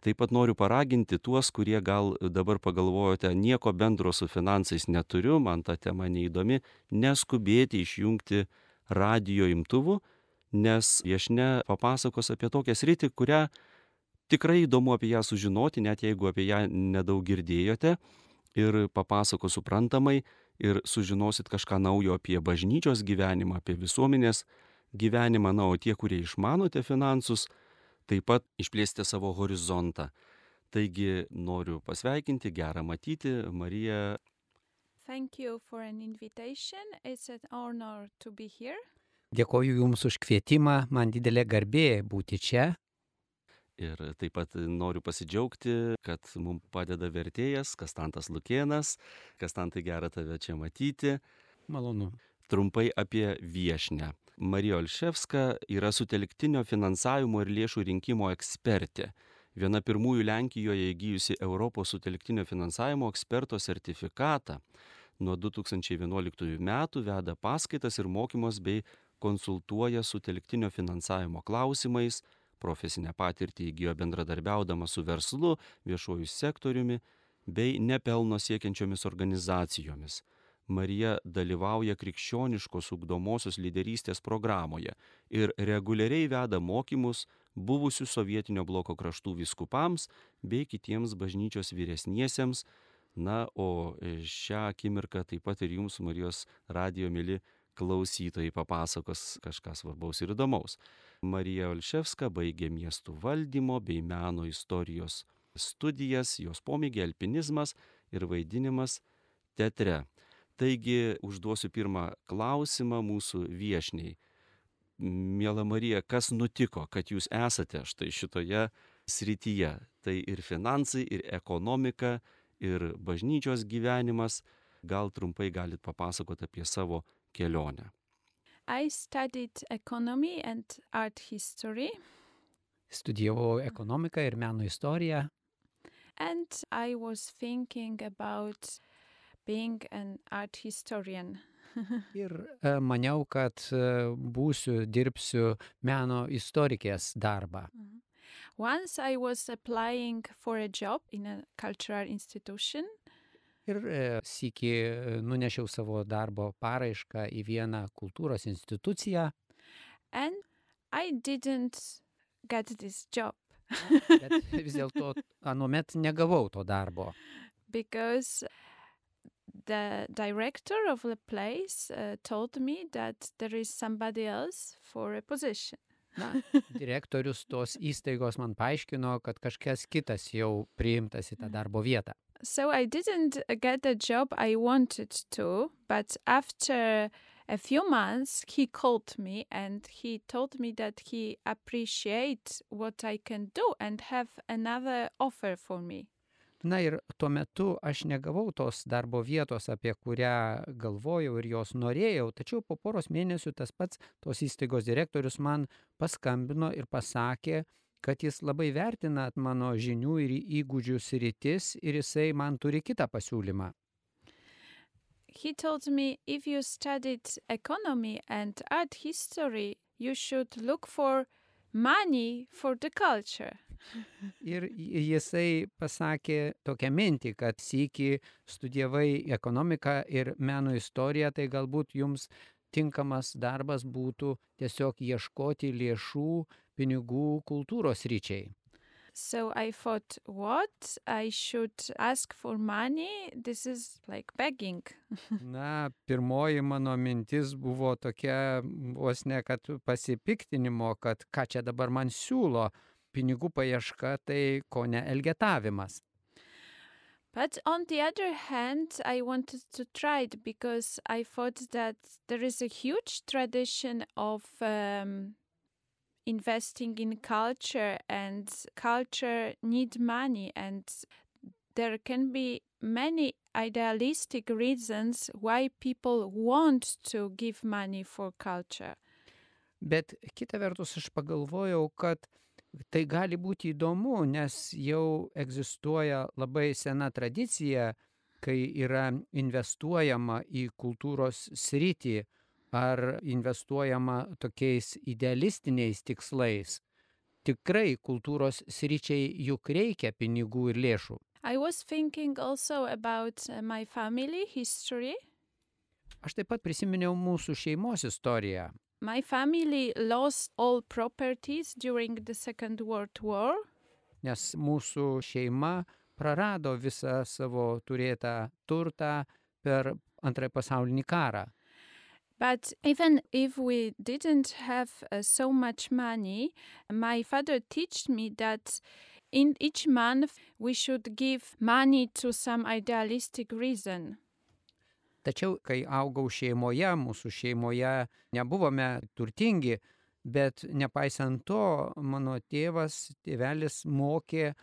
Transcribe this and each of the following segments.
Taip pat noriu paraginti tuos, kurie gal dabar pagalvojote, nieko bendro su finansais neturiu, man ta tema neįdomi, neskubėti išjungti radio imtuvų, nes viešne papasakos apie tokią sritį, kurią tikrai įdomu apie ją sužinoti, net jeigu apie ją nedaug girdėjote ir papasako suprantamai ir sužinosit kažką naujo apie bažnyčios gyvenimą, apie visuomenės gyvenimą, na, o tie, kurie išmanote finansus, taip pat išplėsti savo horizontą. Taigi noriu pasveikinti, gerą matyti Mariją. Dėkoju Jums už kvietimą, man didelė garbė būti čia. Ir taip pat noriu pasidžiaugti, kad mums padeda vertėjas Kastantas Lukienas. Kastantai gera tave čia matyti. Malonu. Trumpai apie viešnę. Marija Olševska yra sutelktinio finansavimo ir lėšų rinkimo ekspertė. Viena pirmųjų Lenkijoje įgyjusi Europos sutelktinio finansavimo eksperto sertifikatą. Nuo 2011 metų veda paskaitas ir mokymus bei konsultuoja sutelktinio finansavimo klausimais, profesinę patirtį įgyjo bendradarbiaudama su verslu, viešuoju sektoriumi bei nepelno siekiančiomis organizacijomis. Marija dalyvauja krikščioniškos ugdomosios lyderystės programoje ir reguliariai veda mokymus buvusių sovietinio bloko kraštų viskupams bei kitiems bažnyčios vyresniesiems. Na, o šią akimirką taip pat ir jums, Marijos radio mėly klausytojai, papasakos kažką svarbaus ir įdomaus. Marija Olševska baigė miestų valdymo bei meno istorijos studijas, jos pomėgė alpinizmas ir vaidinimas teatre. Taigi užduosiu pirmą klausimą mūsų viešniai. Mėla Marija, kas nutiko, kad jūs esate štai šitoje srityje? Tai ir finansai, ir ekonomika, ir bažnyčios gyvenimas. Gal trumpai galit papasakoti apie savo kelionę. I studied economy and art history. Studijavau ekonomiką ir meno istoriją. And I was thinking about being an art historian. ir e, maniau, kad e, būsiu, dirbsiu meno istorikės darbą. Mhm. Once I was applying for a job in a cultural institution. Ir e, sėki nunešiau savo darbo paraišką į vieną kultūros instituciją. And I didn't get this job. Bet vis dėlto anuomet negavau to darbo. Because the director of the place uh, told me that there is somebody else for a position. Na, direktorius tos įstaigos man paaiškino, kad kažkas kitas jau priimtas į tą darbo vietą. So I didn't get the job I wanted to, but after a few months he called me and he told me that he appreciates what I can do and have another offer for me. Na ir tuo metu aš negavau tos darbo vietos, apie kurią galvojau ir jos norėjau, tačiau po poros mėnesių tas pats tos įstaigos direktorius man paskambino ir pasakė, kad jis labai vertina mano žinių ir įgūdžių sritis ir jisai man turi kitą pasiūlymą. He told me if you studied economy and art history, you should look for money for the culture. Ir jisai pasakė tokią mintį, kad sėki studijavai ekonomiką ir meno istoriją, tai galbūt jums tinkamas darbas būtų tiesiog ieškoti lėšų, pinigų kultūros ryčiai. So I thought, what? I should ask for money? This is like begging. Na, pirmoji mano mintis buvo tokia vos ne, kad pasipiktinimo, kad ką čia dabar man siūlo, pinigų paieška tai ko ne elgetavimas. But on the other hand, I wanted to try it because I thought that there is a huge tradition of um, investing in culture, and culture need money, and there can be many idealistic reasons why people want to give money for culture. Bet kita vertus aš pagalvojau, kad tai gali būti įdomu, nes jau egzistuoja labai sena tradicija, kai yra investuojama į kultūros sritį ar investuojama tokiais idealistiniais tikslais. tikrai kultūros sričiai juk reikia pinigų ir lėšų. I was thinking also about uh, my family history. Aš taip pat prisiminiau mūsų šeimos istoriją. My family lost all properties during the Second World War. nes mūsų šeima prarado visą savo turėtą turtą per antrąjį pasaulinį karą. But even if we didn't have uh, so much money, my father taught me that in each month we should give money to some idealistic reason. Tačiau, kai augau šeimoje, mūsų šeimoje nebuvome turtingi, bet nepaisant to, mano tėvas, tėvelis mokė,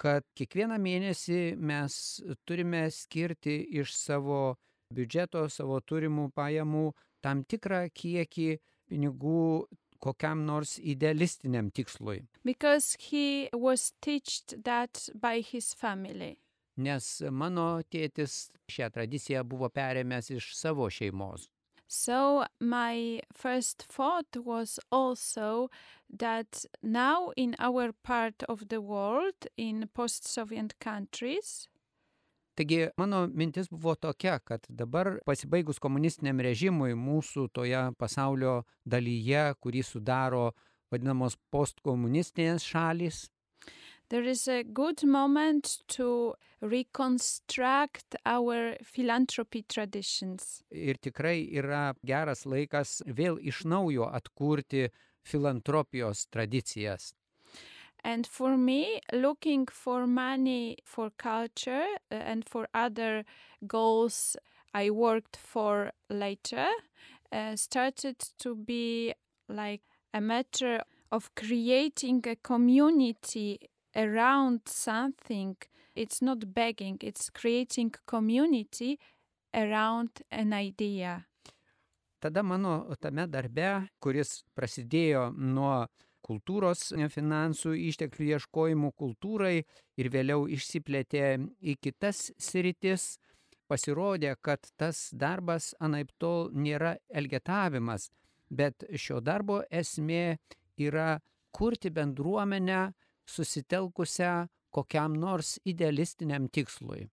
kad kiekvieną mėnesį mes turime skirti iš savo biudžeto, savo turimų pajamų tam tikrą kiekį pinigų kokiam nors idealistiniam tikslui. Because he was taught that by his family. Nes mano tėtis šią tradiciją buvo perėmęs iš savo šeimos. So my first thought was also that now in our part of the world, in post-Soviet countries, Taigi mano mintis buvo tokia, kad dabar pasibaigus komunistiniam režimui mūsų toje pasaulio dalyje, kurį sudaro vadinamos postkomunistinės šalys, there is a good moment to reconstruct our philanthropy traditions. ir tikrai yra geras laikas vėl iš naujo atkurti filantropijos tradicijas. And for me, looking for money for culture uh, and for other goals I worked for later uh, started to be like a matter of creating a community around something. It's not begging, it's creating community around an idea. Tada mano tame darbe, kuris prasidėjo nuo kultūros e, finansų išteklių ieškojimų kultūrai ir vėliau išsiplėtė į kitas sritis, pasirodė, kad tas darbas anaip tol nėra elgetavimas, bet šio darbo esmė yra kurti bendruomenę susitelkusią kokiam nors idealistiniam tikslui.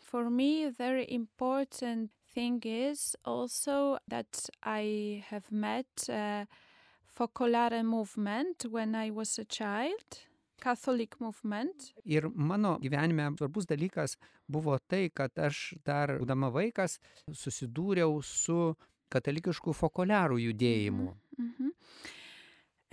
For me, very important thing is also that I have met a Focolare movement when I was a child, Catholic movement. Ir mano gyvenime svarbus dalykas buvo tai, kad aš dar būdama vaikas susidūriau su katalikišku fokoliarų judėjimu. Mhm.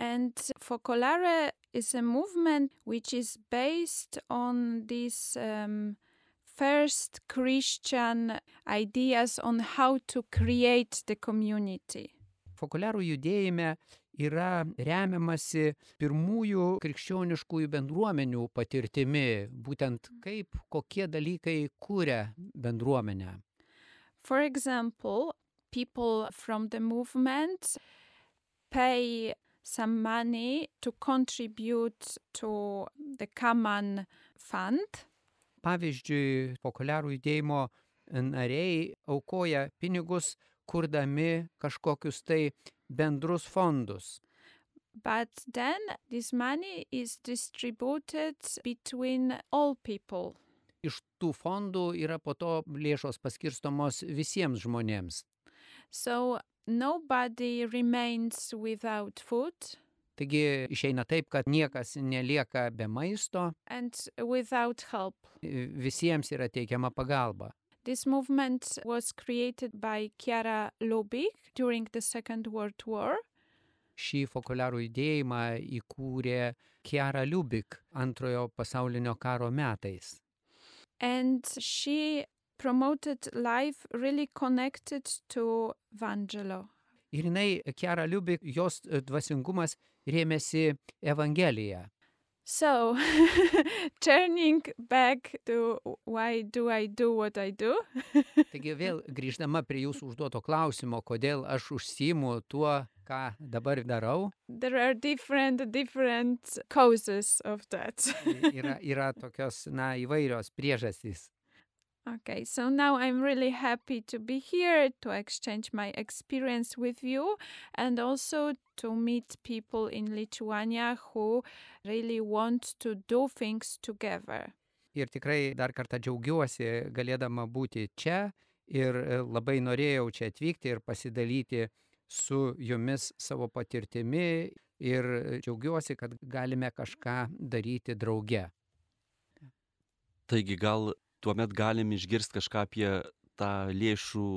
And Focolare is a movement which is based on these um, first Christian ideas on how to create the community. Fokoliarų judėjime yra remiamasi pirmųjų krikščioniškųjų bendruomenių patirtimi, būtent kaip kokie dalykai kūrė bendruomenę. For example, people from the movement pay some money to contribute to the common fund. Pavyzdžiui, fokoliarų judėjimo nariai aukoja pinigus, kurdami kažkokius tai bendrus fondus. But then this money is distributed between all people. Iš tų fondų yra po to lėšos paskirstomos visiems žmonėms. So nobody remains without food Taigi išeina taip, kad niekas nelieka be maisto, and without help. visiems yra teikiama pagalba. This movement was created by Chiara Lubich during the Second World War. Šį fokoliarų judėjimą įkūrė Kiara Liubik antrojo pasaulinio karo metais. And she promoted life really connected to Vangelo. Ir jinai, Kiara Liubik, jos dvasingumas rėmėsi Evangeliją. So, turning back to why do I do what I do? Taigi vėl grįždama prie jūsų užduoto klausimo, kodėl aš užsimu tuo, ką dabar darau, there are different different causes of that. yra, yra tokios, na, įvairios priežastys. Okay, so now I'm really happy to be here to exchange my experience with you and also to meet people in Lithuania who really want to do things together. Ir tikrai dar kartą džiaugiuosi galėdama būti čia ir e, labai norėjau čia atvykti ir pasidalyti su jumis savo patirtimi ir džiaugiuosi, kad galime kažką daryti drauge. Taigi gal tuomet galim išgirsti kažką apie tą lėšų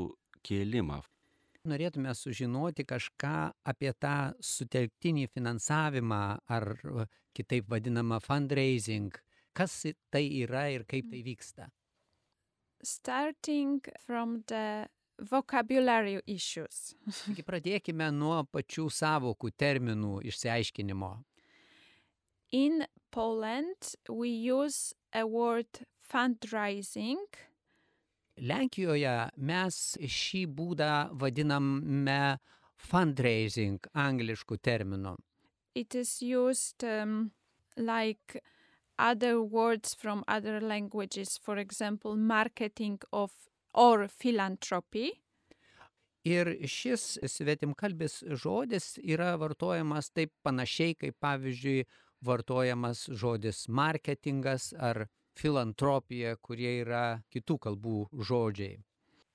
kėlimą. Norėtume sužinoti kažką apie tą sutelktinį finansavimą ar kitaip vadinamą fundraising. Kas tai yra ir kaip tai vyksta? Starting from the vocabulary issues. Taigi pradėkime nuo pačių savokų terminų išsiaiškinimo. In Poland, we use a word fundraising. Lenkijoje mes šį būdą vadiname fundraising angliškų terminų. It is used um, like other words from other languages, for example, marketing of or philanthropy. Ir šis svetimkalbis žodis yra vartojamas taip panašiai, kaip pavyzdžiui vartojamas žodis marketingas ar filantropija, kurie yra kitų kalbų žodžiai.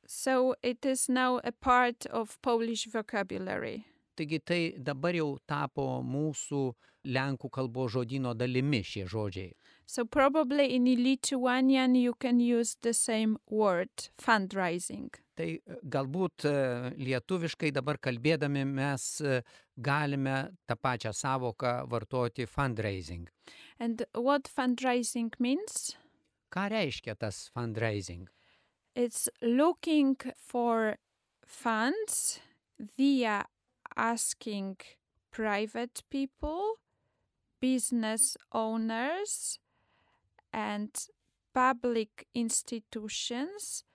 So it is now a part of Polish vocabulary. Taigi tai dabar jau tapo mūsų lenkų kalbos žodino dalimi šie žodžiai. So probably in Lithuanian you can use the same word, fundraising. Tai e, galbūt e, lietuviškai dabar kalbėdami mes e, galime tą pačią savoką vartoti fundraising. And what fundraising means? Ką reiškia tas fundraising? It's looking for funds via asking private people, business owners, and public institutions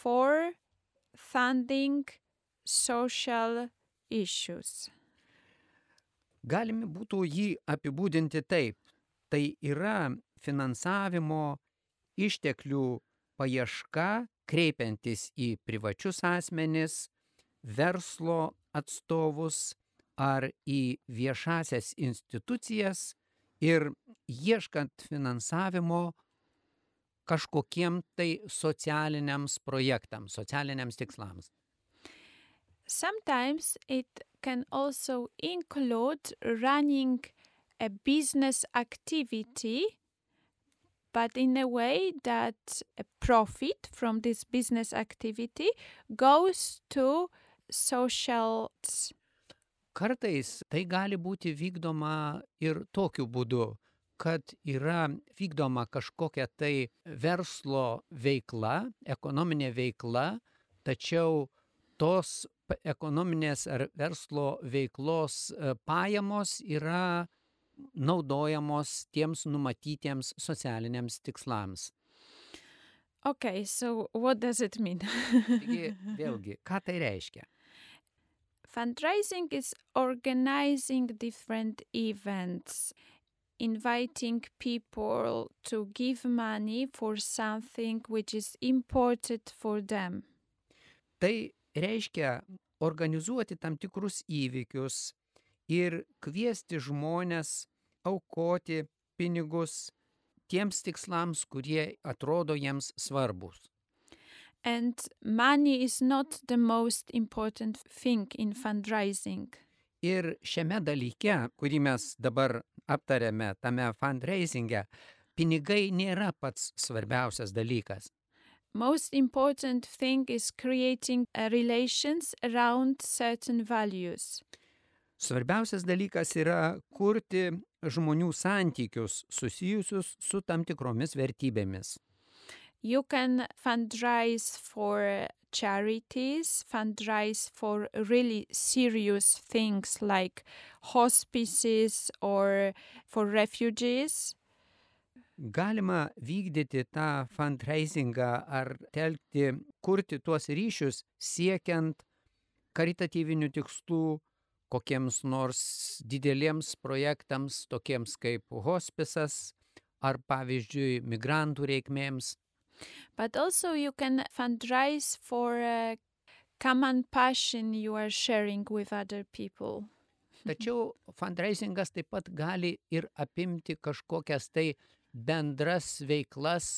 for funding social issues. Galime būtų jį apibūdinti taip. Tai yra finansavimo išteklių paieška kreipiantis į privačius asmenis, verslo atstovus ar į viešasias institucijas ir ieškant finansavimo kažkokiem tai socialiniams projektams, socialiniams tikslams. Sometimes it can also include running a business activity, but in a way that a profit from this business activity goes to social. Kartais tai gali būti vykdoma ir tokiu būdu, kad yra vykdoma kažkokia tai verslo veikla, ekonominė veikla, tačiau tos ekonominės ar verslo veiklos pajamos yra naudojamos tiems numatytiems socialiniams tikslams. Okay, so what does it mean? Taigi, vėlgi, ką tai reiškia? Fundraising is organizing different events, inviting people to give money for something which is important for them. Tai reiškia organizuoti tam tikrus įvykius ir kviesti žmonės aukoti pinigus tiems tikslams, kurie atrodo jiems svarbus. And money is not the most important thing in fundraising. Ir šiame dalyke, kurį mes dabar aptarėme, tame fundraisinge, pinigai nėra pats svarbiausias dalykas. Most important thing is creating relations around certain values. Svarbiausias dalykas yra kurti žmonių santykius susijusius su tam tikromis vertybėmis. You can fundraise for charities, fundraise for really serious things like hospices or for refugees. Galima vykdyti tą fundraisingą ar telkti, kurti tuos ryšius siekiant karitatyvinių tikslų kokiems nors dideliems projektams, tokiems kaip hospisas ar pavyzdžiui migrantų reikmėms. But also, you can fundraise for a common passion you are sharing with other people. Tačiau fundraisingas taip pat gali ir apimti kažkokias tai bendras veiklas,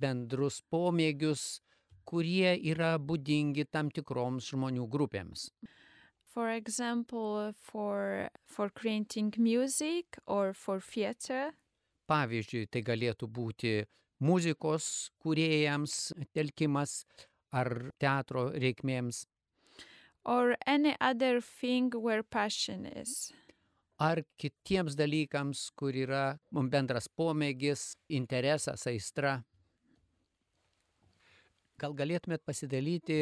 bendrus pomėgius, kurie yra būdingi tam tikroms žmonių grupėms. For example, for for creating music or for theater. Pavyzdžiui, tai galėtų būti muzikos kūrėjams telkimas ar teatro reikmėms, or any other thing where passion is. ar kitiems dalykams, kur yra mum bendras pomėgis, interesas, aistra. Gal galėtumėt pasidalyti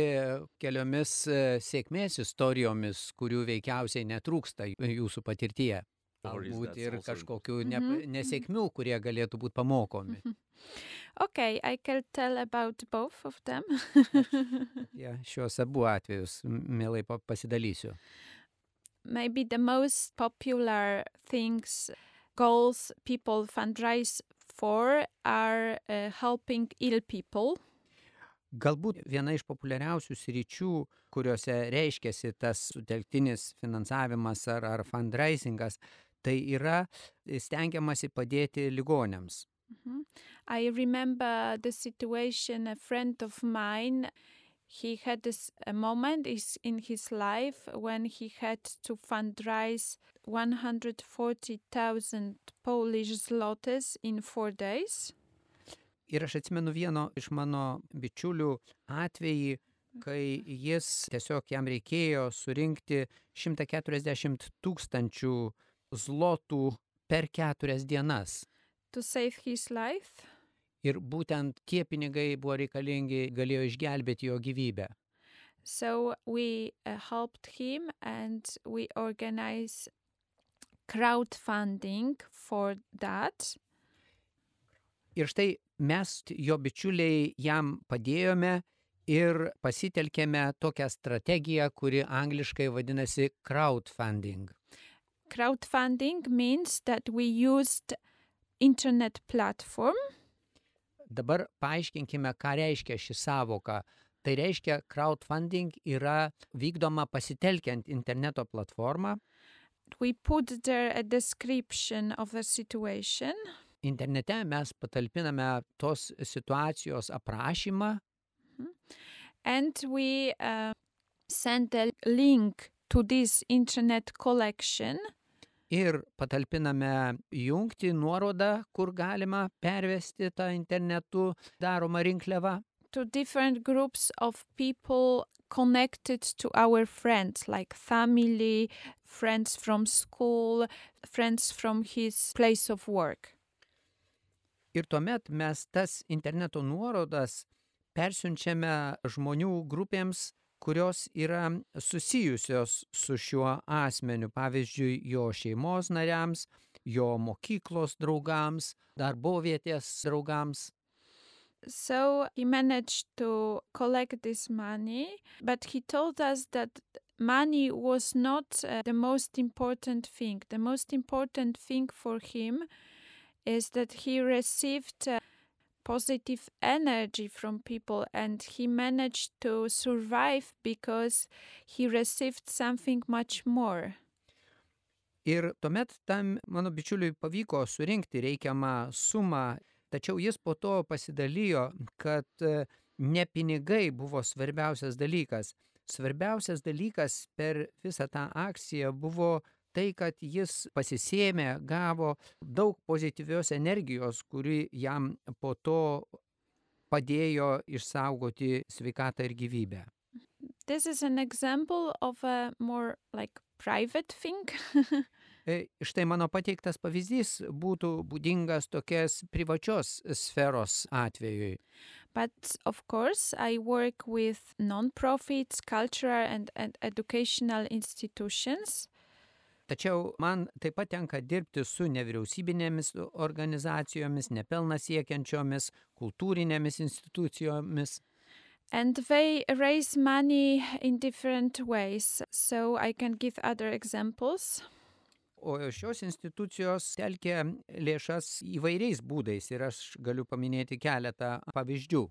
keliomis e, sėkmės istorijomis, kurių veikiausiai netrūksta jūsų patirtyje? Galbūt ir kažkokių ne, Mhm, nesėkmių, kurie galėtų būti pamokomi. Okay, I can tell about both of them. Ja, šiuos abu atvejus mielai pa- pasidalysiu. Maybe the most popular things, goals people fundraise for are uh, helping ill people. Galbūt viena iš populiariausių sričių, kuriuose reiškiasi tas sutelktinis finansavimas ar, ar fundraisingas, tai yra stengiamasi padėti ligonėms. Mhm. I remember the situation a friend of mine he had this a moment is in his life when he had to fundraise 140,000 Polish zlotys in 4 days. Ir aš atsimenu vieno iš mano bičiulių atvejį, kai jis tiesiog jam reikėjo surinkti 140 tūkstančių zlotų per keturias dienas. to save his life. Ir būtent tie pinigai buvo reikalingi, galėjo išgelbėti jo gyvybę. So we uh, helped him and we organize crowdfunding for that. Ir štai mes, jo bičiuliai, jam padėjome ir pasitelkėme tokią strategiją, kuri angliškai vadinasi crowdfunding. Crowdfunding means that we used internet platform. Dabar paaiškinkime, ką reiškia ši savoka. Tai reiškia, crowdfunding yra vykdoma pasitelkiant interneto platformą. we put there a description of the situation. Internete mes patalpiname tos situacijos aprašymą. And we uh, send a link to this internet collection ir patalpiname jungti nuorodą, kur galima pervesti tą internetu daromą rinkliavą. to different groups of people connected to our friends, like family, friends from school, friends from his place of work. Ir tuomet mes tas interneto nuorodas persiunčiame žmonių grupėms, kurios yra susijusios su šiuo asmeniu, pavyzdžiui, jo šeimos nariams, jo mokyklos draugams, draugams. So he managed to collect this money, but he told us that money was not uh, the most important thing. The most important thing for him is that he received uh, positive energy from people and he managed to survive because he received something much more. Ir tuomet tam mano bičiuliui pavyko surinkti reikiamą sumą, tačiau jis po to pasidalijo, kad e, ne pinigai buvo svarbiausias dalykas. Svarbiausias dalykas per visą tą akciją buvo tai, kad jis pasisėmė, gavo daug pozityvios energijos, kuri jam po to padėjo išsaugoti sveikatą ir gyvybę. This is an example of a more like private thing. E, Štai mano pateiktas pavyzdys būtų būdingas tokias privačios sferos atvejui. But of course, I work with non-profits, cultural and, and educational institutions. Tačiau man taip pat tenka dirbti su nevyriausybinėmis organizacijomis, nepelna siekiančiomis, kultūrinėmis institucijomis. And they raise money in different ways. So I can give other examples. O šios institucijos telkia lėšas įvairiais būdais ir aš galiu paminėti keletą pavyzdžių.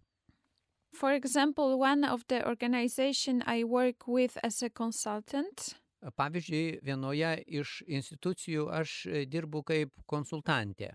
For example, one of the organization I work with as a consultant, Pavyzdžiui, vienoje iš institucijų aš dirbu kaip konsultantė.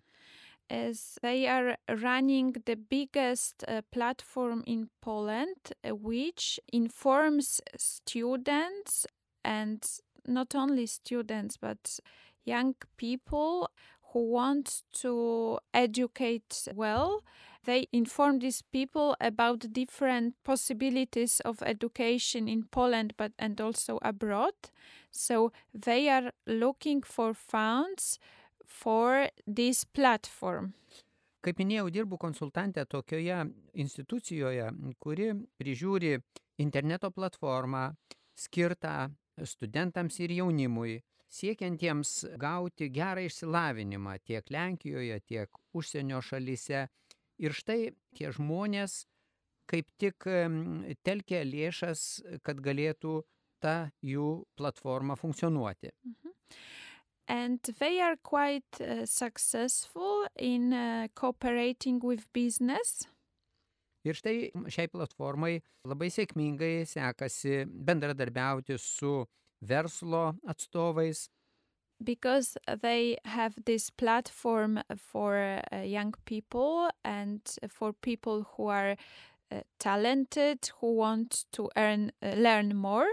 as they are running the biggest uh, platform in Poland, uh, which informs students and not only students but young people who want to educate well. They inform these people about different possibilities of education in Poland but and also abroad. So they are looking for funds for this platform. Kaip minėjau, dirbu konsultantė tokioje institucijoje, kuri prižiūri interneto platformą skirtą studentams ir jaunimui, siekiantiems gauti gerą išsilavinimą tiek Lenkijoje, tiek užsienio šalyse. Ir štai tie žmonės kaip tik telkia lėšas, kad galėtų ta jų platforma funkcionuoti. And they are quite uh, successful in uh, cooperating with business. Ir štai šiai platformai labai sėkmingai sekasi bendradarbiauti su verslo atstovais, because they have this platform for uh, young people and for people who are uh, talented who want to earn uh, learn more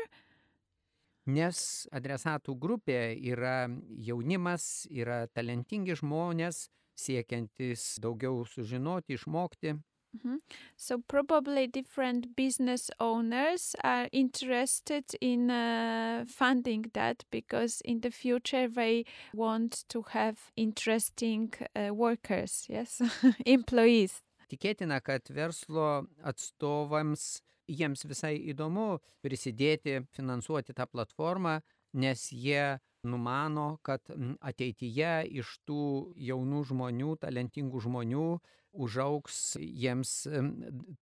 nes adresatų grupė yra jaunimas, yra talentingi žmonės, siekiantis daugiau sužinoti, išmokti. Mhm. so probably different business owners are interested in uh, funding that because in the future they want to have interesting uh, workers yes employees Tikėtina, kad verslo atstovams jiems visai įdomu prisidėti, finansuoti tą platformą, nes jie numano, kad ateityje iš tų jaunų žmonių, talentingų žmonių užauks jiems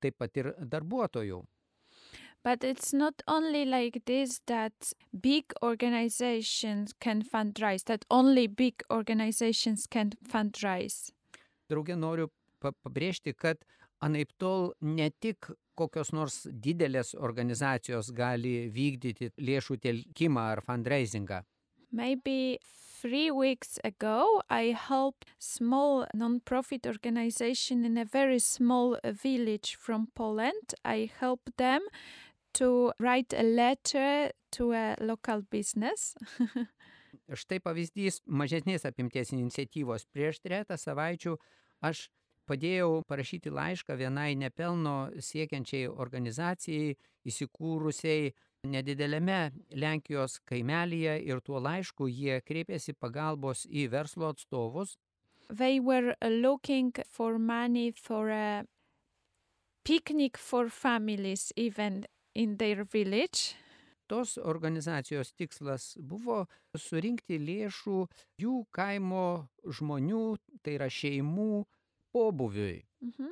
taip pat ir darbuotojų. But it's not only like this that big organizations can fundraise, that only big organizations can fundraise. Draugė noriu pa- pabrėžti, kad anaip tol ne tik kokios nors didelės organizacijos gali vykdyti lėšų telkimą ar fundraisingą. Maybe three weeks ago, I helped small non-profit organization in a very small uh, village from Poland. I helped them to write a letter to a local business. Štai pavyzdys mažesnės apimties iniciatyvos. Prieš tretą savaičių aš padėjau parašyti laišką vienai nepelno siekiančiai organizacijai įsikūrusiai nedidelėme Lenkijos kaimelyje ir tuo laišku jie kreipėsi pagalbos į verslo atstovus. they were uh, looking for money for a picnic for families, even in their village. Tos organizacijos tikslas buvo surinkti lėšų jų kaimo žmonių, tai yra šeimų pobuviui. Mhm.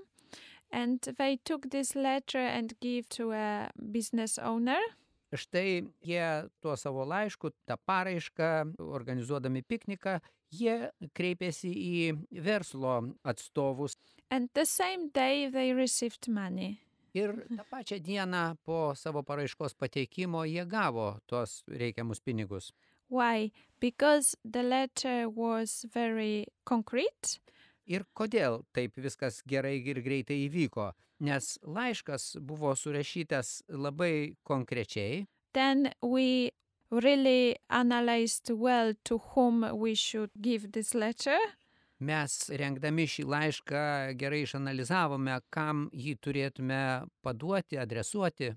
And they took this letter and gave to a business owner. Štai jie tuo savo laišku, tą paraišką, organizuodami pikniką, jie kreipėsi į verslo atstovus And the same day they received money. ir tą pačią dieną po savo paraiškos pateikimo jie gavo tuos reikiamus pinigus. Why? Because the letter was very concrete Ir kodėl taip viskas gerai ir greitai įvyko? Nes laiškas buvo surašytas labai konkrečiai, then we really analyzed well to whom we should give this letter. mes rengdami šį laišką gerai išanalizavome, kam jį turėtume paduoti, adresuoti.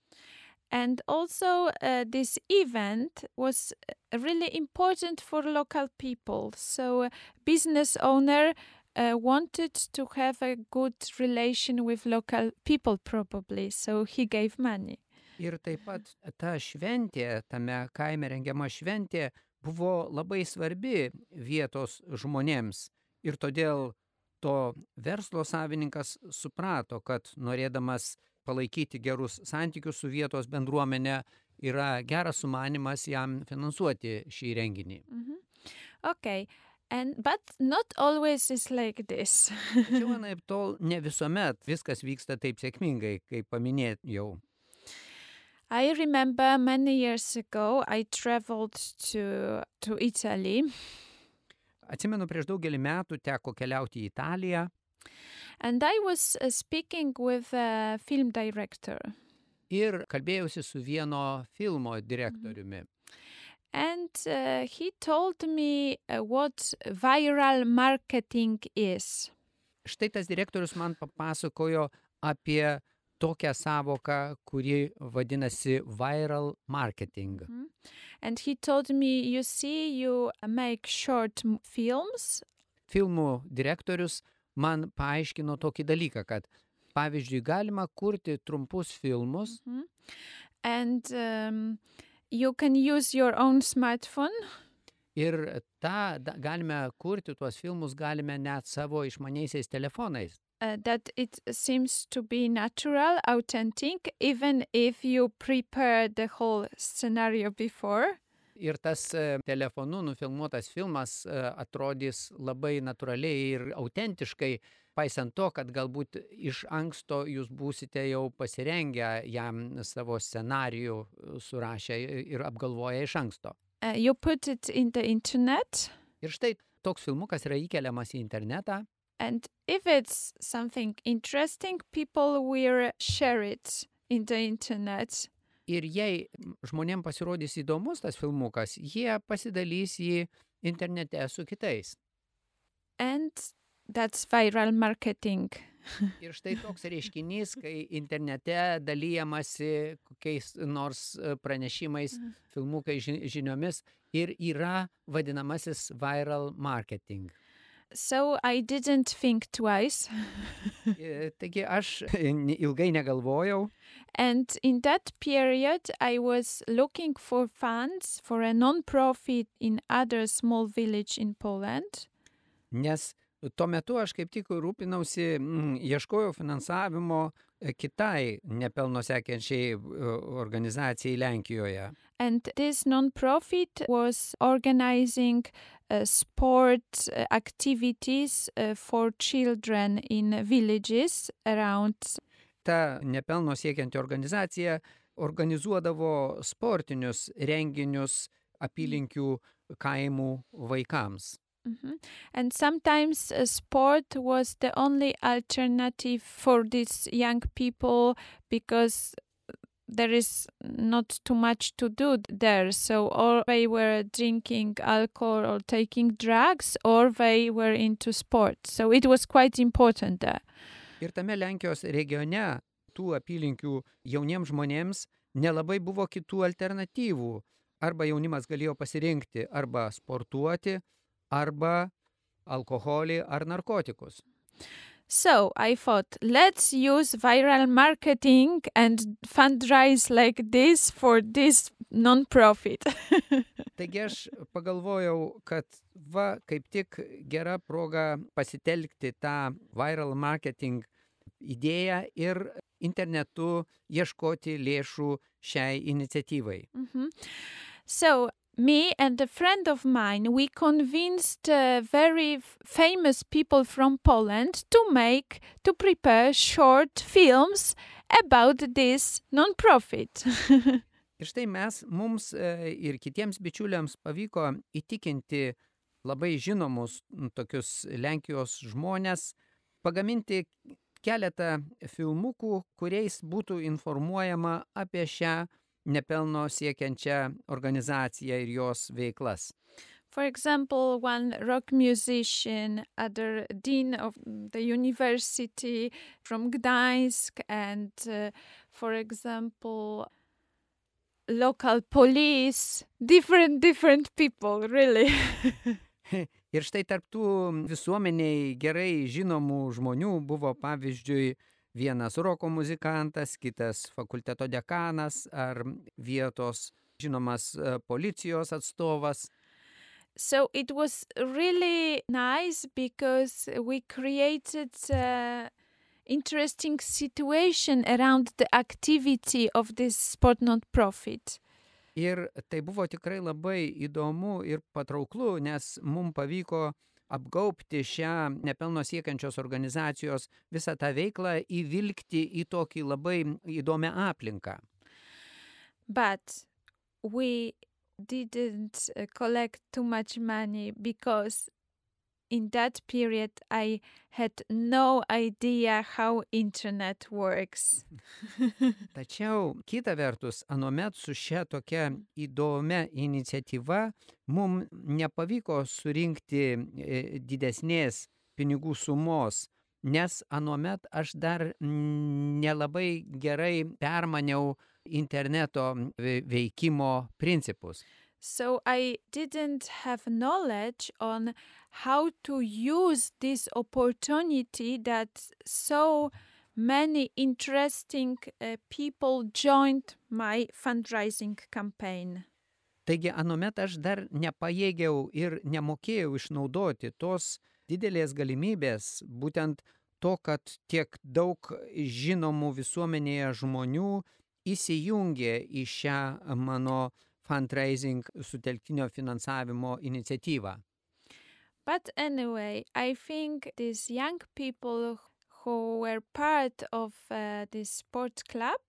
And also, uh, this event was uh, really important for local people. So, business owner uh, wanted to have a good relation with local people, probably. So he gave money. Ir taip pat ta šventė, tame kaime rengiama šventė, buvo labai svarbi vietos žmonėms. Ir todėl to verslo savininkas suprato, kad norėdamas palaikyti gerus santykius su vietos bendruomenė, yra geras sumanimas jam finansuoti šį renginį. Mhm. Okay. And but not always is like this. Tačiau anaip tol ne visuomet viskas vyksta taip sėkmingai, kaip paminėjau. I remember many years ago I traveled to to Italy Atsimenu, prieš daugelį metų teko keliauti į Italiją and I was uh, speaking with a film director. ir kalbėjausi su vieno filmo direktoriumi. And uh, he told me uh, what viral marketing is. Štai tas direktorius man papasakojo apie tokią savoką, kuri vadinasi viral marketing. Mhm. And he told me, you see, you make short films Filmų direktorius man paaiškino tokį dalyką, kad pavyzdžiui galima kurti trumpus filmus Mhm. and um, you can use your own smartphone ir tą galime kurti tuos filmus, galime net savo išmaniaisiais telefonais. uh, that it seems to be natural, authentic, even if you prepare the whole scenario before. Ir tas e, telefonu nufilmuotas filmas e, atrodys labai natūraliai ir autentiškai, paisant to, kad galbūt iš anksto jūs būsite jau pasirengę jam savo scenarijų e, surašę ir apgalvoję iš anksto. Uh, you put it in the internet, Ir štai toks filmukas yra įkeliamas į internetą and if it's something interesting, people will share it in the internet. Ir jei žmonėm pasirodys įdomus tas filmukas, jie pasidalys jį internete su kitais. And that's viral marketing. Ir štai toks reiškinys, kai internete dalyjamasi kokiais nors e, pranešimais, Mhm. filmukai ži- žiniomis ir yra vadinamasis viral marketing. So I didn't think twice. Taigi aš ne- ilgai negalvojau And in that period, I was looking for funds for a non-profit in other small village in Poland. Nes tuo metu aš kaip tik rūpinausi, mm, ieškojau finansavimo e, kitai nepelno siekiančiai e, organizacijai Lenkijoje. And this non-profit was organizing uh, sport uh, activities uh, for children in villages around. Ta nepelno siekianti organizacija organizuodavo sportinius renginius apylinkių kaimų vaikams. Mhm. And sometimes uh, sport was the only alternative for these young people because there is not too much to do there. So, or they were drinking alcohol or taking drugs, or they were into sport. So, it was quite important there. Ir tame Lenkijos regione tų apylinkių jauniems žmonėms nelabai buvo kitų alternatyvų. Arba jaunimas galėjo pasirinkti arba sportuoti, arba alkoholį ar narkotikus. So I thought, let's use viral marketing and fundraise like this for this non-profit. Taigi aš pagalvojau, kad va kaip tik gera proga pasitelkti tą viral marketing idėją ir internetu ieškoti lėšų šiai iniciatyvai. Mhm. So me and a friend of mine, we convinced uh, very famous people from Poland to make, to prepare short films about this non-profit. Ir štai mes, mums e, ir kitiems bičiuliams pavyko įtikinti labai žinomus tokius Lenkijos žmonės pagaminti keletą filmukų, kuriais būtų informuojama apie šią nepelno siekiančią organizaciją ir jos veiklas. For example, one rock musician, other dean of the university from Gdańsk, and uh, for example, local police, different different people, really. Ir štai tarptų visuomeniai gerai žinomų žmonių buvo pavyzdžiui vienas roko muzikantas, kitas fakulteto dekanas ar vietos žinomas e, policijos atstovas. so it was really nice because we created a interesting situation around the activity of this sport non-profit. Ir tai buvo tikrai labai įdomu ir patrauklu, nes mums pavyko apgaupti šią nepelno siekiančios organizacijos visą tą veiklą įvilgti į tokį labai įdomią aplinką. But we didn't uh, collect too much money because in that period I had no idea how internet works. Tačiau kita vertus, anuomet su šia tokia įdomia iniciatyva mums nepavyko surinkti e, didesnės pinigų sumos, nes anuomet aš dar nelabai gerai permaniau interneto ve- veikimo principus. So I didn't have knowledge on how to use this opportunity that so many interesting uh, people joined my fundraising campaign. Taigi anuomet aš dar nepajėgiau ir nemokėjau išnaudoti tos didelės galimybės, būtent to, kad tiek daug žinomų visuomenėje žmonių įsijungė į šią mano fundraising sutelktinio finansavimo iniciatyvą. But anyway, I think these young people who were part of uh, this sports club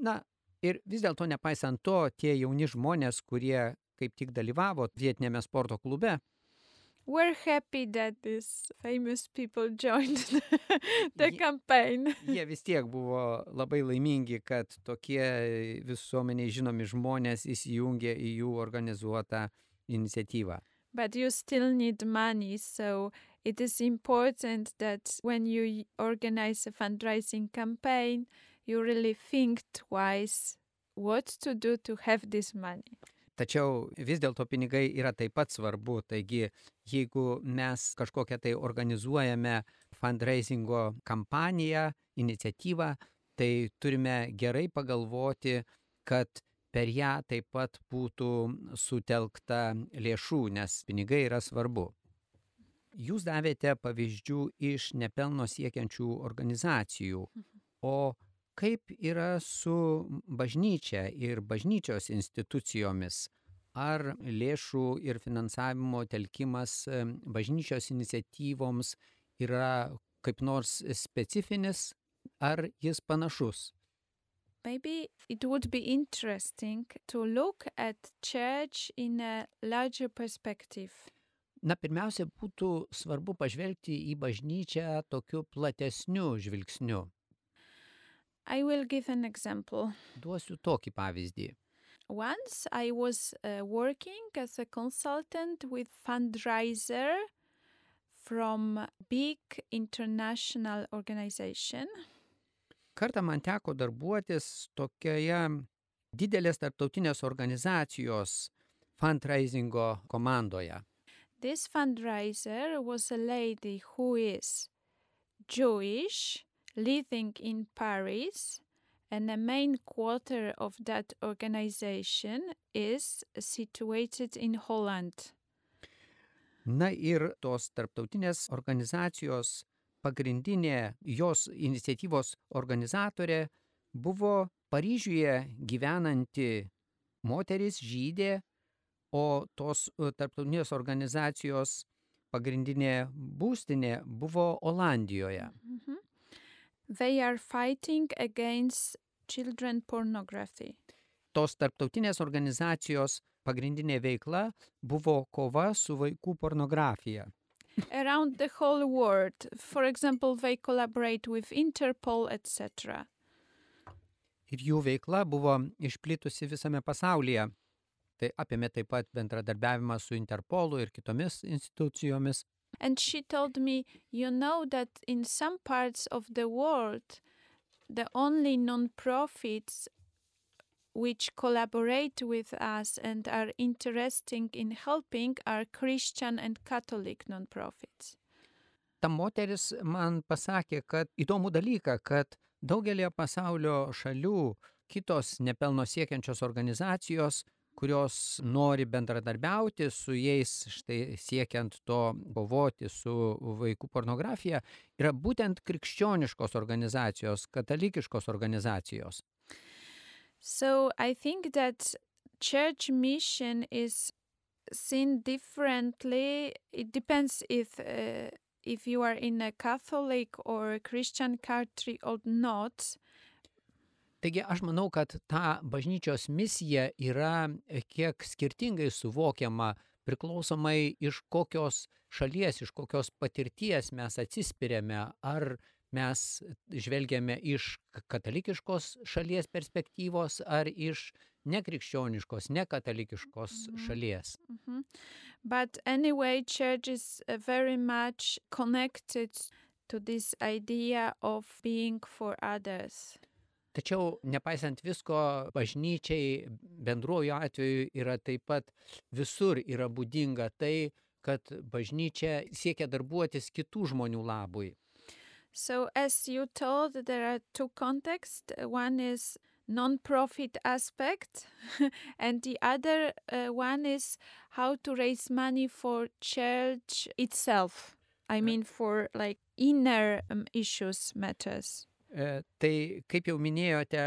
Na ir vis dėlto nepaisant to, tie jauni žmonės, kurie kaip tik dalyvavo vietinėme sporto klube, were happy that these famous people joined the Ye- campaign. jie vis tiek buvo labai laimingi, kad tokie visuomeniai žinomi žmonės įsijungė į jų organizuotą iniciatyvą. But you still need money, so it is important that when you organize a fundraising campaign, you really think twice what to do to have this money. Tačiau vis dėlto pinigai yra taip pat svarbu. Taigi, jeigu mes kažkokią tai organizuojame fundraisingo kampaniją, iniciatyvą, tai turime gerai pagalvoti, kad per ją taip pat būtų sutelkta lėšų, nes pinigai yra svarbu. Jūs davėte pavyzdžių iš nepelno siekiančių organizacijų, o kaip yra su bažnyčia ir bažnyčios institucijomis? Ar lėšų ir finansavimo telkimas bažnyčios iniciatyvoms yra kaip nors specifinis, ar jis panašus? Maybe it would be interesting to look at church in a larger perspective. Na, pirmiausia, būtų svarbu pažvelgti į bažnyčią tokiu platesniu žvilgsniu. I will give an example. Duosiu tokį pavyzdį. Once I was uh, working as a consultant with fundraiser from big international organization. Kartą man teko darbuotis tokioje didelės tarptautinės organizacijos fundraisingo komandoje. This fundraiser was a lady who is Jewish, living in Paris, and the main quarter of that organization is situated in Holland. Na ir tos tarptautinės organizacijos pagrindinė jos iniciatyvos organizatorė buvo Paryžiuje gyvenanti moteris žydė, o tos e, tarptautinės organizacijos pagrindinė būstinė buvo Olandijoje. Mhm. They are fighting against children pornography. Tos tarptautinės organizacijos pagrindinė veikla buvo kova su vaikų pornografija. Around the whole world. For example, they collaborate with Interpol, etc. Ir jų veikla buvo išplitusi visame pasaulyje. Tai apėmė taip pat bendradarbiavimą su Interpolu ir kitomis institucijomis. And she told me, you know that in some parts of the world, the only non-profits which collaborate with us and are interesting in helping are Christian and Catholic non-profits. Ta moteris man pasakė, kad įdomų dalyką, kad daugelį pasaulio šalių kitos nepelno siekiančios organizacijos, kurios nori bendradarbiauti su jais, štai siekiant to kovoti su vaikų pornografija, yra būtent krikščioniškos organizacijos, katalikiškos organizacijos. So I think that church mission is seen differently. It depends if uh, if you are in a Catholic or a Christian country or not. Taigi aš manau, kad ta bažnyčios misija yra kiek skirtingai suvokiama priklausomai iš kokios šalies, iš kokios patirties mes atsispiriame, ar mes žvelgiame iš katalikiškos šalies perspektyvos, ar iš nekrikščioniškos, nekatalikiškos Mhm. šalies. Mhm. But anyway, church is uh, very much connected to this idea of being for others. Tačiau nepaisant visko, bažnyčiai bendruoju atveju yra taip pat visur yra būdinga tai, kad bažnyčia siekia darbuotis kitų žmonių labui. So, as you told, there are two contexts. One is non-profit aspect, and the other uh, one is how to raise money for church itself. I mean, for like inner um, issues matters. E, Tai, kaip jau minėjote,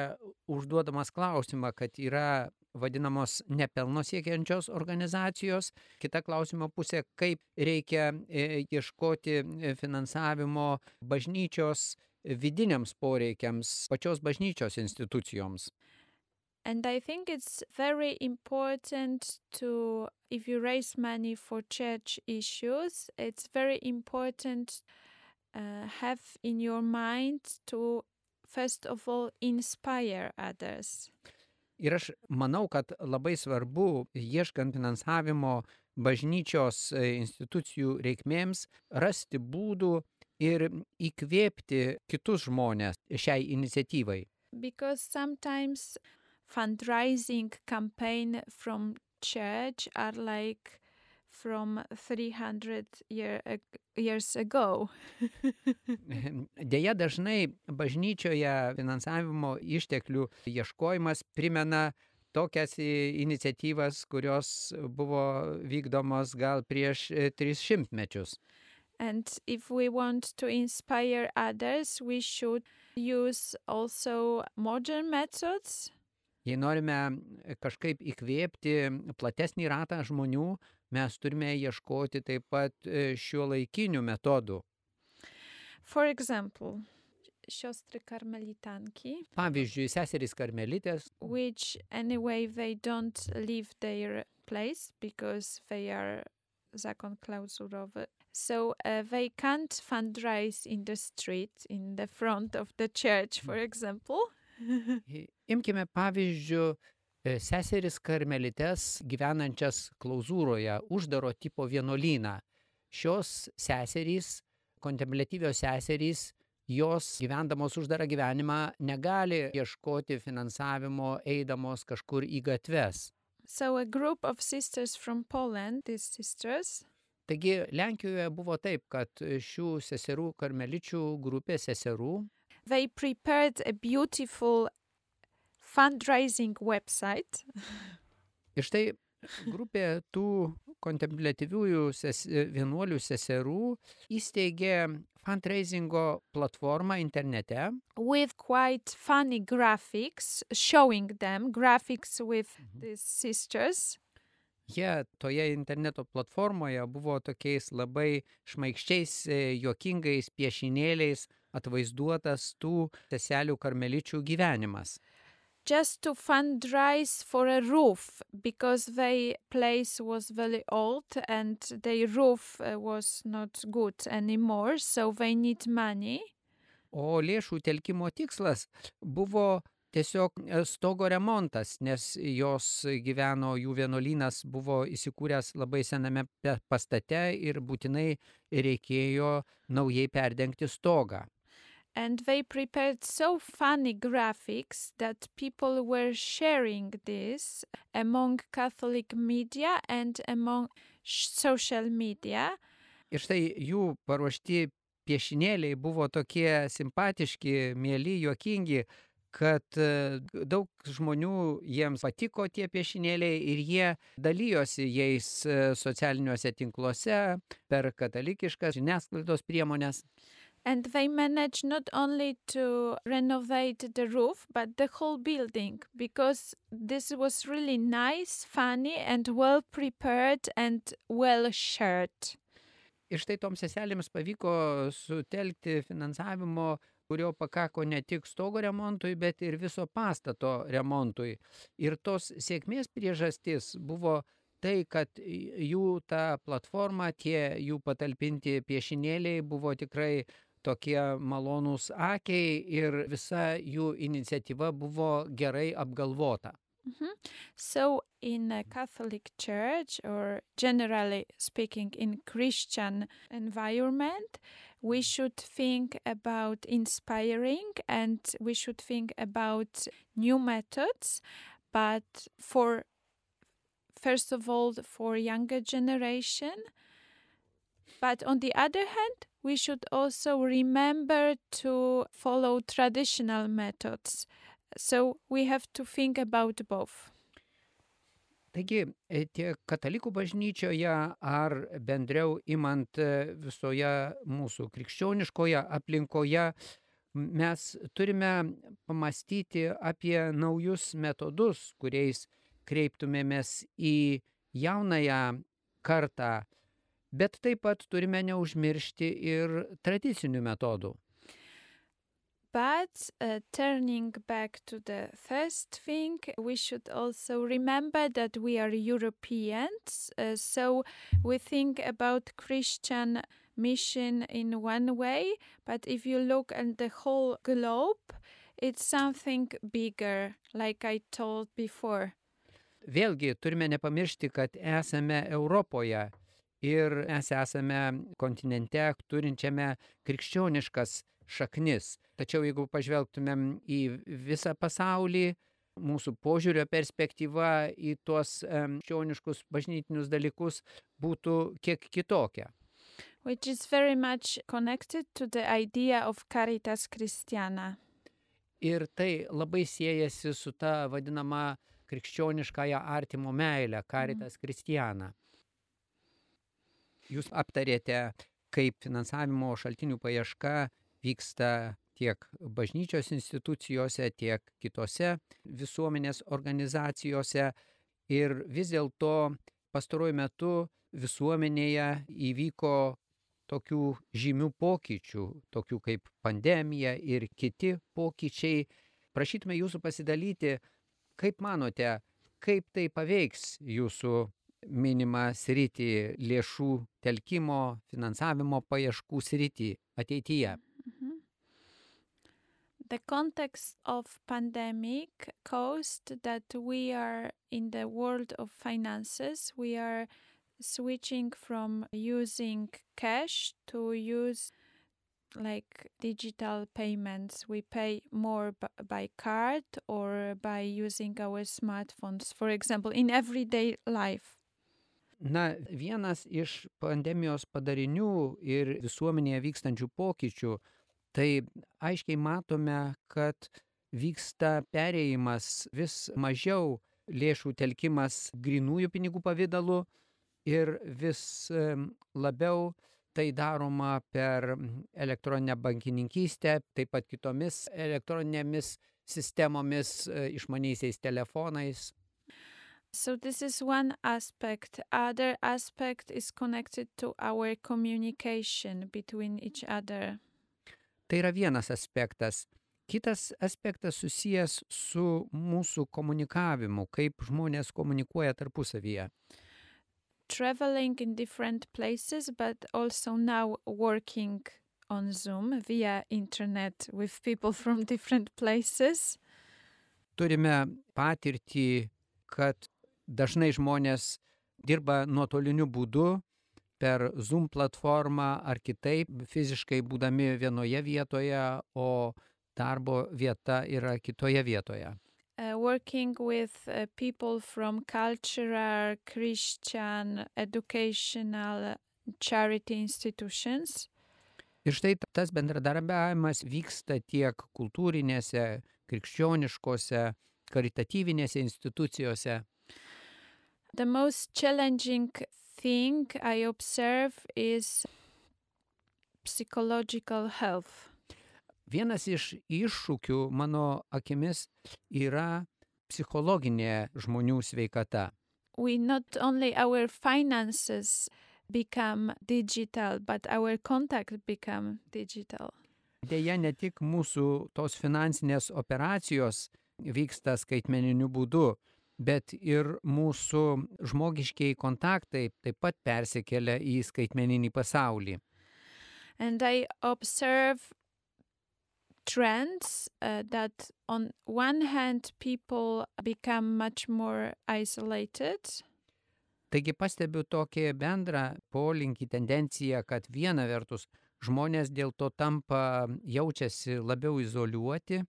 užduodamas klausimą, kad yra vadinamos nepelno siekiančios organizacijos, kita klausimo pusė, kaip reikia e, ieškoti e, finansavimo bažnyčios vidiniams poreikiams, pačios bažnyčios institucijoms. And I think it's very important to, if you raise money for church issues, it's very important uh, have in your mind to first of all inspire others. Ir aš manau, kad labai svarbu, ieškant finansavimo bažnyčios e, institucijų reikmėms, rasti būdų ir įkvėpti kitus žmonės šiai iniciatyvai. Because sometimes fundraising campaign from church are like from 300 year, years ago. Deja, dažnai bažnyčioje finansavimo išteklių ieškojimas primena tokias iniciatyvas, kurios buvo vykdomos gal prieš e, tris šimtmečius. And if we want to inspire others, we should use also modern methods. Jei norime kažkaip įkvėpti platesnį ratą žmonių, mes turime ieškoti taip pat šio laikinių metodų. For example, siostry karmelitanki, Pavyzdžiui, seserys karmelitės, which anyway they don't leave their place because they are zakon klauzurowy. So uh, they can't fundraise in the street, in the front of the church, for example. I- Imkime pavyzdžių e, seseris karmelitės gyvenančias klauzūroje, uždaro tipo vienuolyną. Šios seserys, kontemplatyvios seserys, jos gyvendamos uždarą gyvenimą negali ieškoti finansavimo eidamos kažkur į gatves. So a group of sisters from Poland, these sisters, Taigi Lenkijoje buvo taip, kad šių seserų karmeličių grupė seserų they prepared a beautiful fundraising website. Ir štai grupė tų kontemplatyviųjų ses, vienuolių seserų įsteigė fundraisingo platformą internete, with quite funny graphics showing them graphics with these sisters. Jie toje interneto platformoje buvo tokiais labai šmaikščiais, e, juokingais piešinėliais atvaizduotas tų seselių karmeličių gyvenimas. Just to fundraise for a roof because their place was very old and their roof uh, was not good anymore so they need money O lėšų telkimo tikslas buvo tiesiog e, stogo remontas, nes jos gyveno, jų vienuolynas buvo įsikūręs labai sename pastate ir būtinai reikėjo naujai perdengti stogą. And they prepared so funny graphics that people were sharing this among catholic media and among social media Ir štai jų paruošti piešinėliai buvo tokie simpatiški, mėly, juokingi, kad e, daug žmonių jiems patiko tie piešinėliai ir jie dalyjosi jais e, socialiniuose tinkluose per katalikiškas žiniasklaidos priemonės. And they managed not only to renovate the roof, but the whole building because this was really nice, funny, and well prepared and well shared. Ir štai toms seselėms pavyko sutelkti finansavimo, kurio pakako ne tik stogo remontui, bet ir viso pastato remontui. Ir tos sėkmės priežastis buvo tai, kad jų ta platforma, tie jų patalpinti piešinėliai buvo tikrai tokie malonūs akiai ir visa jų iniciatyva buvo gerai apgalvota. Mm -hmm. So, in a Catholic Church, or generally speaking, in Christian environment, we should think about inspiring and we should think about new methods. But for first of all, for younger generation, but on the other hand, we should also remember to follow traditional methods. So we have to think about both. Taigi, tiek katalikų bažnyčioje ar bendriau imant visoje mūsų krikščioniškoje aplinkoje, mes turime pamastyti apie naujus metodus, kuriais kreiptumėmės į jaunąją kartą, bet taip pat turime neužmiršti ir tradicinių metodų. But uh, turning back to the first thing, we should also remember that we are Europeans. Uh, so we think about Christian mission in one way, but if you look at the whole globe, it's something bigger, like I told before. Vėlgi turime nepamiršti, kad esame Europoje ir mes esame kontinente turinčiame krikščioniškas šaknis. Tačiau jeigu pažvelgtumėm į visą pasaulį, mūsų požiūrio perspektyva į tuos krikščioniškus bažnytinius dalykus būtų kiek kitokia. Which is very much connected to the idea of caritas Christiana. Ir tai labai siejasi su ta vadinama krikščioniškąją artimo meilę, caritas mm. Christiana. Jūs aptarėte, kaip finansavimo šaltinių paieška vyksta tiek bažnyčios institucijose, tiek kitose visuomenės organizacijose. Ir vis dėlto pastaruoju metu visuomenėje įvyko tokių žymių pokyčių, tokių kaip pandemija ir kiti pokyčiai. Prašytume jūsų pasidalyti, kaip manote, kaip tai paveiks jūsų minimą sritį lėšų telkimo, finansavimo paieškų sritį ateityje. the context of pandemic caused that we are in the world of finances. We are switching from using cash to use like digital payments. We pay more by card or by using our smartphones for example in everyday life Na, vienas iš pandemijos padarinių ir visuomenėje vykstančių pokyčių tai aiškiai matome, kad vyksta perėjimas vis mažiau lėšų telkimas grinųjų pinigų pavydalu ir vis labiau tai daroma per elektroninę bankininkystę, taip pat kitomis elektroninėmis sistemomis, e, išmaniaisiais telefonais. So this is one aspect. Other aspect is connected to our communication between each other. Tai yra vienas aspektas. Kitas aspektas susijęs su mūsų komunikavimu, kaip žmonės komunikuoja tarpusavyje. Traveling in different places, but also now working on Zoom via internet with people from different places. Turime patirtį, kad dažnai žmonės dirba nuotoliniu būdu, per Zoom platformą ar kitaip, fiziškai būdami vienoje vietoje, o darbo vieta yra kitoje vietoje. Uh, working with uh, people from cultural, Christian, educational, charity institutions. Ir štai tas bendradarbiavimas vyksta tiek kultūrinėse, krikščioniškose, karitatyvinėse institucijose. The most challenging thing I observe is psychological health. Vienas iš iššūkių mano akimis yra psichologinė žmonių sveikata. We not only our finances become digital, but our contact become digital. Deja, ne tik mūsų tos finansinės operacijos vyksta skaitmeniniu būdu, bet ir mūsų žmogiškiai kontaktai taip pat persikelia į skaitmeninį pasaulį. And I observe trends uh, that, on one hand, people become much more isolated, Taigi pastebiu tokį bendrą polinkį, tendenciją, kad viena vertus žmonės dėl to tampa, jaučiasi labiau izoliuoti,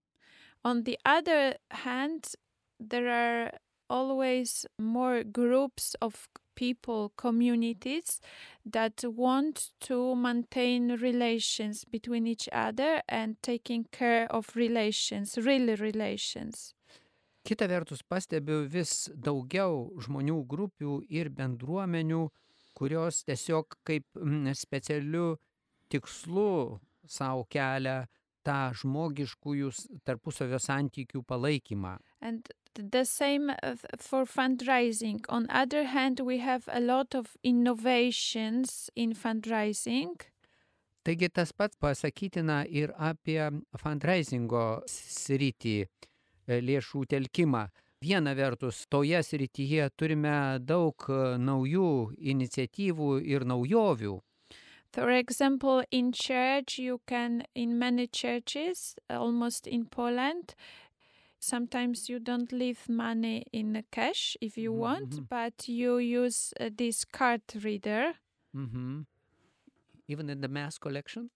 On the other hand, there are always more groups of people, communities that want to maintain relations between each other and taking care of relations, really relations. Kita vertus pastebiu vis daugiau žmonių grupių ir bendruomenių, kurios tiesiog kaip mm, specialiu tikslu savo kelia tą žmogiškųjų tarpusavio santykių palaikymą. And the same uh, th- for fundraising. On other hand, we have a lot of innovations in fundraising. Taigi tas pats pasakytina ir apie fundraisingo sritį, e, lėšų telkimą. Viena vertus, toje srityje turime daug e, naujų iniciatyvų ir naujovių. For example, in church, you can, in many churches, almost in Poland, sometimes you don't leave money in cash if you Mhm, want, mhm. but you use uh, this card reader. Mhm. Even in the mass collection?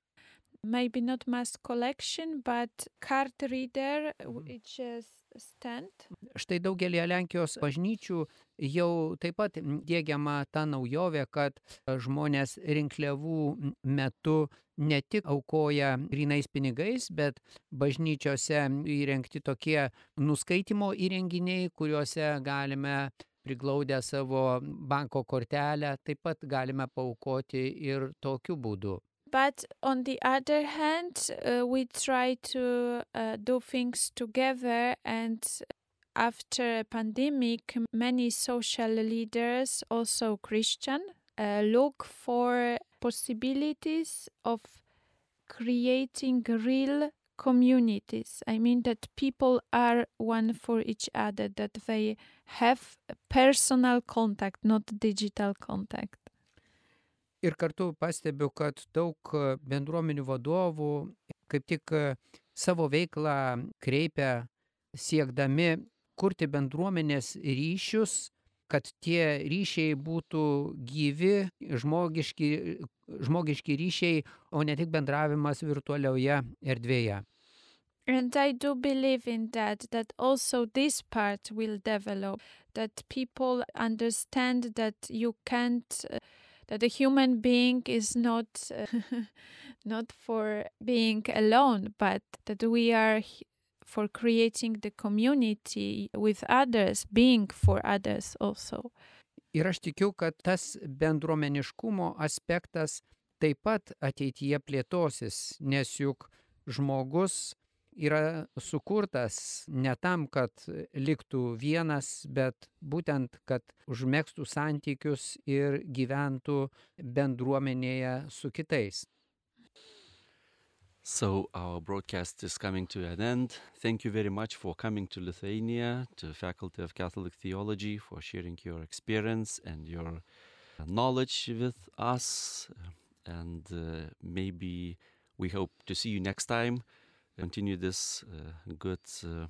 Maybe not mass collection, but card reader, Mhm. which is stand. Štai daugelį Lenkijos bažnyčių jau taip pat dėgiama ta naujovė, kad žmonės rinkliavų metu ne tik aukoja grinais pinigais, bet bažnyčiose įrengti tokie nuskaitimo įrenginiai, kuriuose galime priglaudę savo banko kortelę, taip pat galime paukoti ir tokiu būdu. But on the other hand, uh, we try to uh, do things together. And after a pandemic, many social leaders, also Christian, uh, look for possibilities of creating real communities. I mean, that people are one for each other, that they have personal contact, not digital contact. Ir kartu pastebiu, kad daug e, bendruomenių vadovų kaip tik e, savo veiklą kreipia siekdami kurti bendruomenės ryšius, kad tie ryšiai būtų gyvi, žmogiški, žmogiški ryšiai, o ne tik bendravimas virtualioje erdvėje. And I do believe in that, that also this part will develop, that people understand that you can't, uh, that a human being is not, uh, not for being alone, but that we are for creating the community with others, being for others also. Ir aš tikiu, kad tas bendruomeniškumo aspektas taip pat ateityje plėtosis, nes juk žmogus yra sukurtas ne tam, kad liktų vienas, bet būtent, kad užmėgstų santykius ir gyventų bendruomenėje su kitais. So, our broadcast is coming to an end. Thank you very much for coming to Lithuania, to the Faculty of Catholic Theology, for sharing your experience and your knowledge with us. And uh, maybe we hope to see you next time, continue this uh, good uh,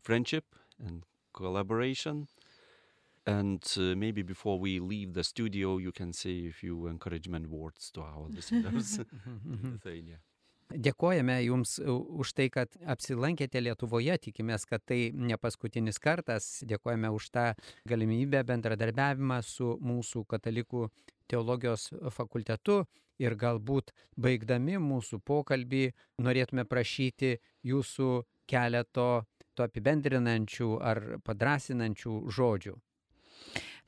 friendship and collaboration. And uh, maybe before we leave the studio, you can say a few encouragement words to our listeners in Lithuania. Dėkojame Jums u- už tai, kad apsilankėte Lietuvoje, tikimės, kad tai ne paskutinis kartas. Dėkojame už tą galimybę bendradarbiavimą su mūsų katalikų teologijos fakultetu ir galbūt baigdami mūsų pokalbį norėtume prašyti Jūsų keleto to apibendrinančių ar padrasinančių žodžių.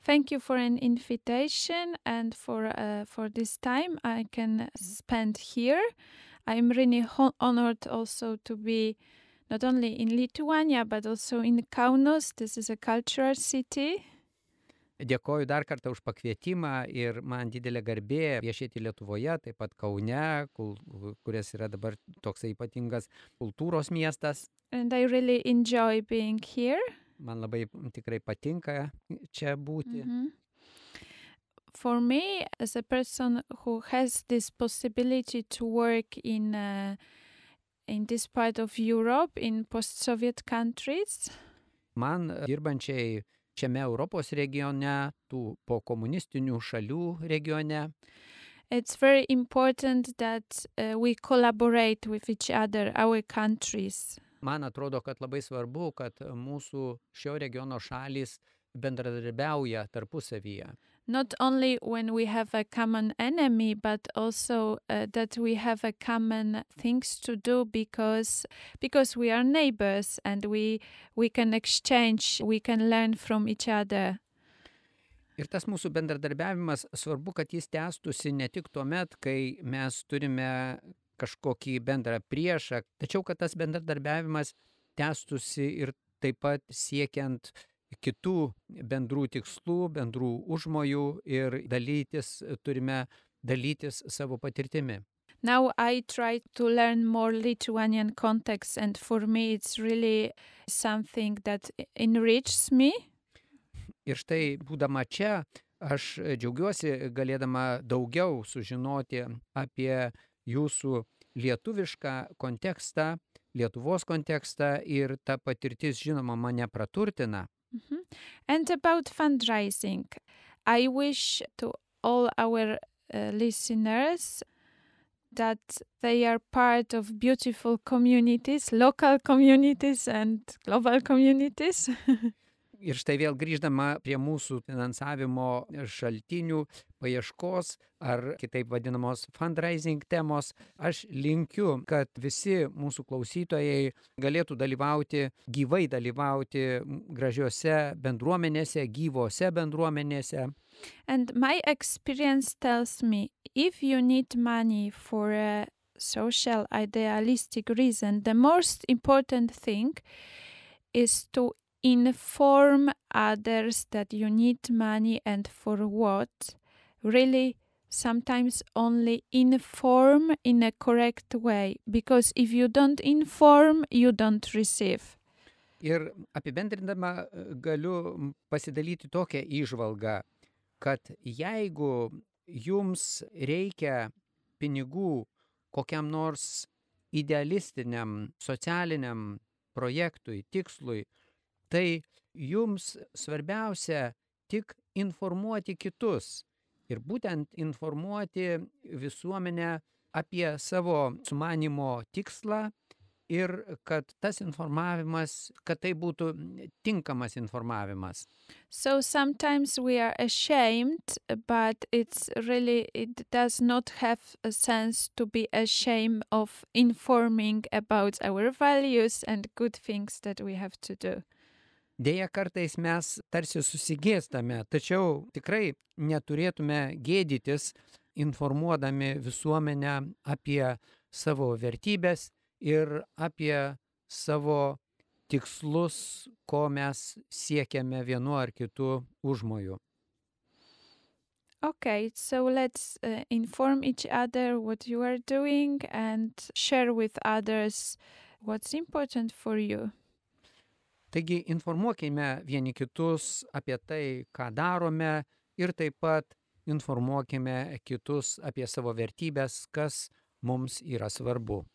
Thank you for an invitation and for uh, for this time I can spend here. I'm really ho- honored also to be not only in Lithuania but also in Kaunas. This is a cultural city. Dėkoju dar kartą už pakvietimą ir man didelė garbė viešėti Lietuvoje, taip pat Kaune, kul- kuris yra dabar toksai ypatingas kultūros miestas. And I really enjoy being here. Man labai tikrai patinka čia būti. Mhm. For me, as a person who has this possibility to work in uh, in this part of Europe, in post-Soviet countries, Man e, dirbančiai šiame Europos regione, tų po komunistinių šalių regione, it's very important that uh, we collaborate with each other, our countries. man atrodo, kad labai svarbu, kad mūsų šio regiono šalis bendradarbiauja tarpusavyje. Not only when we have a common enemy, but also uh, that we have a common things to do because because we are neighbors and we we can exchange, we can learn from each other. Ir tas mūsų bendradarbiavimas svarbu, kad jis tęstųsi ne tik tuo met, kai mes turime kažkokį bendrą priešą, tačiau kad tas bendradarbiavimas tęstųsi ir taip pat siekiant kitų bendrų tikslų, bendrų užmojų ir dalytis, turime dalytis savo patirtimi. Now I try to learn more Lithuanian context, and for me, it's really something that enriches me. Ir štai būdama čia, aš džiaugiuosi galėdama daugiau sužinoti apie jūsų lietuvišką kontekstą, Lietuvos kontekstą ir ta patirtis, žinoma, mane praturtina. Mhm. And about fundraising, I wish to all our uh, listeners that they are part of beautiful communities, local communities, and global communities. Ir štai vėl grįždama prie mūsų finansavimo šaltinių paieškos ar kitaip vadinamos fundraising temos, aš linkiu, kad visi mūsų klausytojai galėtų dalyvauti, gyvai dalyvauti gražiose bendruomenėse, gyvose bendruomenėse. and my experience tells me if you need money for a social idealistic reason, the most important thing is to inform others that you need money and for what. Really, sometimes only inform in a correct way because if you don't inform, you don't receive. Ir apibendrindama galiu pasidalyti tokią įžvalgą, kad jeigu jums reikia pinigų kokiam nors idealistiniam, socialiniam projektui, tikslui, tai jums svarbiausia tik informuoti kitus. Ir būtent informuoti visuomenę apie savo sumanimo tikslą ir kad tas informavimas, kad tai būtų tinkamas informavimas. So sometimes we are ashamed, but it's really, it does not have a sense to be ashamed of informing about our values and good things that we have to do. Deja, kartais mes tarsi susigėstame, tačiau tikrai neturėtume gėdytis informuodami visuomenę apie savo vertybės ir apie savo tikslus, ko mes siekiame vienu ar kitu užmoju. Okay, so let's uh, inform each other what you are doing and share with others what's important for you. Taigi informuokime vieni kitus apie tai, ką darome ir taip pat informuokime kitus apie savo vertybės, kas mums yra svarbu.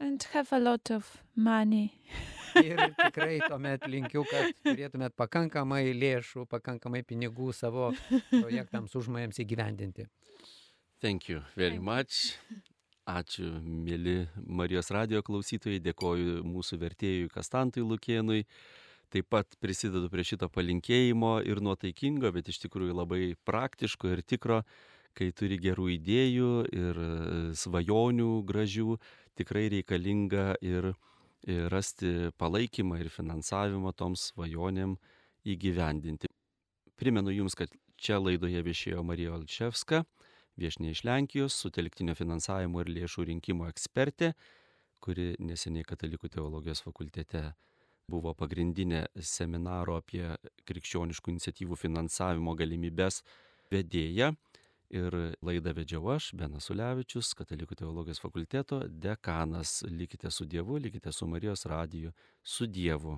And have a lot of money. Ir tikrai tuomet linkiu, kad turėtumėt pakankamai lėšų, pakankamai pinigų savo projektams užmojams įgyvendinti. Thank you very Thank you. much. Ačiū, mėly Marijos radio klausytojai, dėkoju mūsų vertėjui Kastantui Lukienui. Taip pat prisidedu prie šito palinkėjimo ir nuotaikingo, bet iš tikrųjų labai praktiško ir tikro, kai turi gerų idėjų ir e, svajonių gražių, tikrai reikalinga ir, ir rasti palaikymą ir finansavimą toms svajonėm įgyvendinti. Primenu Jums, kad čia laidoje viešėjo Marija Olševska, viešinė iš Lenkijos, sutelktinio finansavimo ir lėšų rinkimo ekspertė, kuri neseniai Katalikų teologijos fakultete buvo pagrindinė seminaro apie krikščioniškų iniciatyvų finansavimo galimybės vedėja. Ir laidą vedžiau aš, Benas Ulevičius, Katalikų teologijos fakulteto dekanas. Likite su Dievu, likite su Marijos radiju, su Dievu.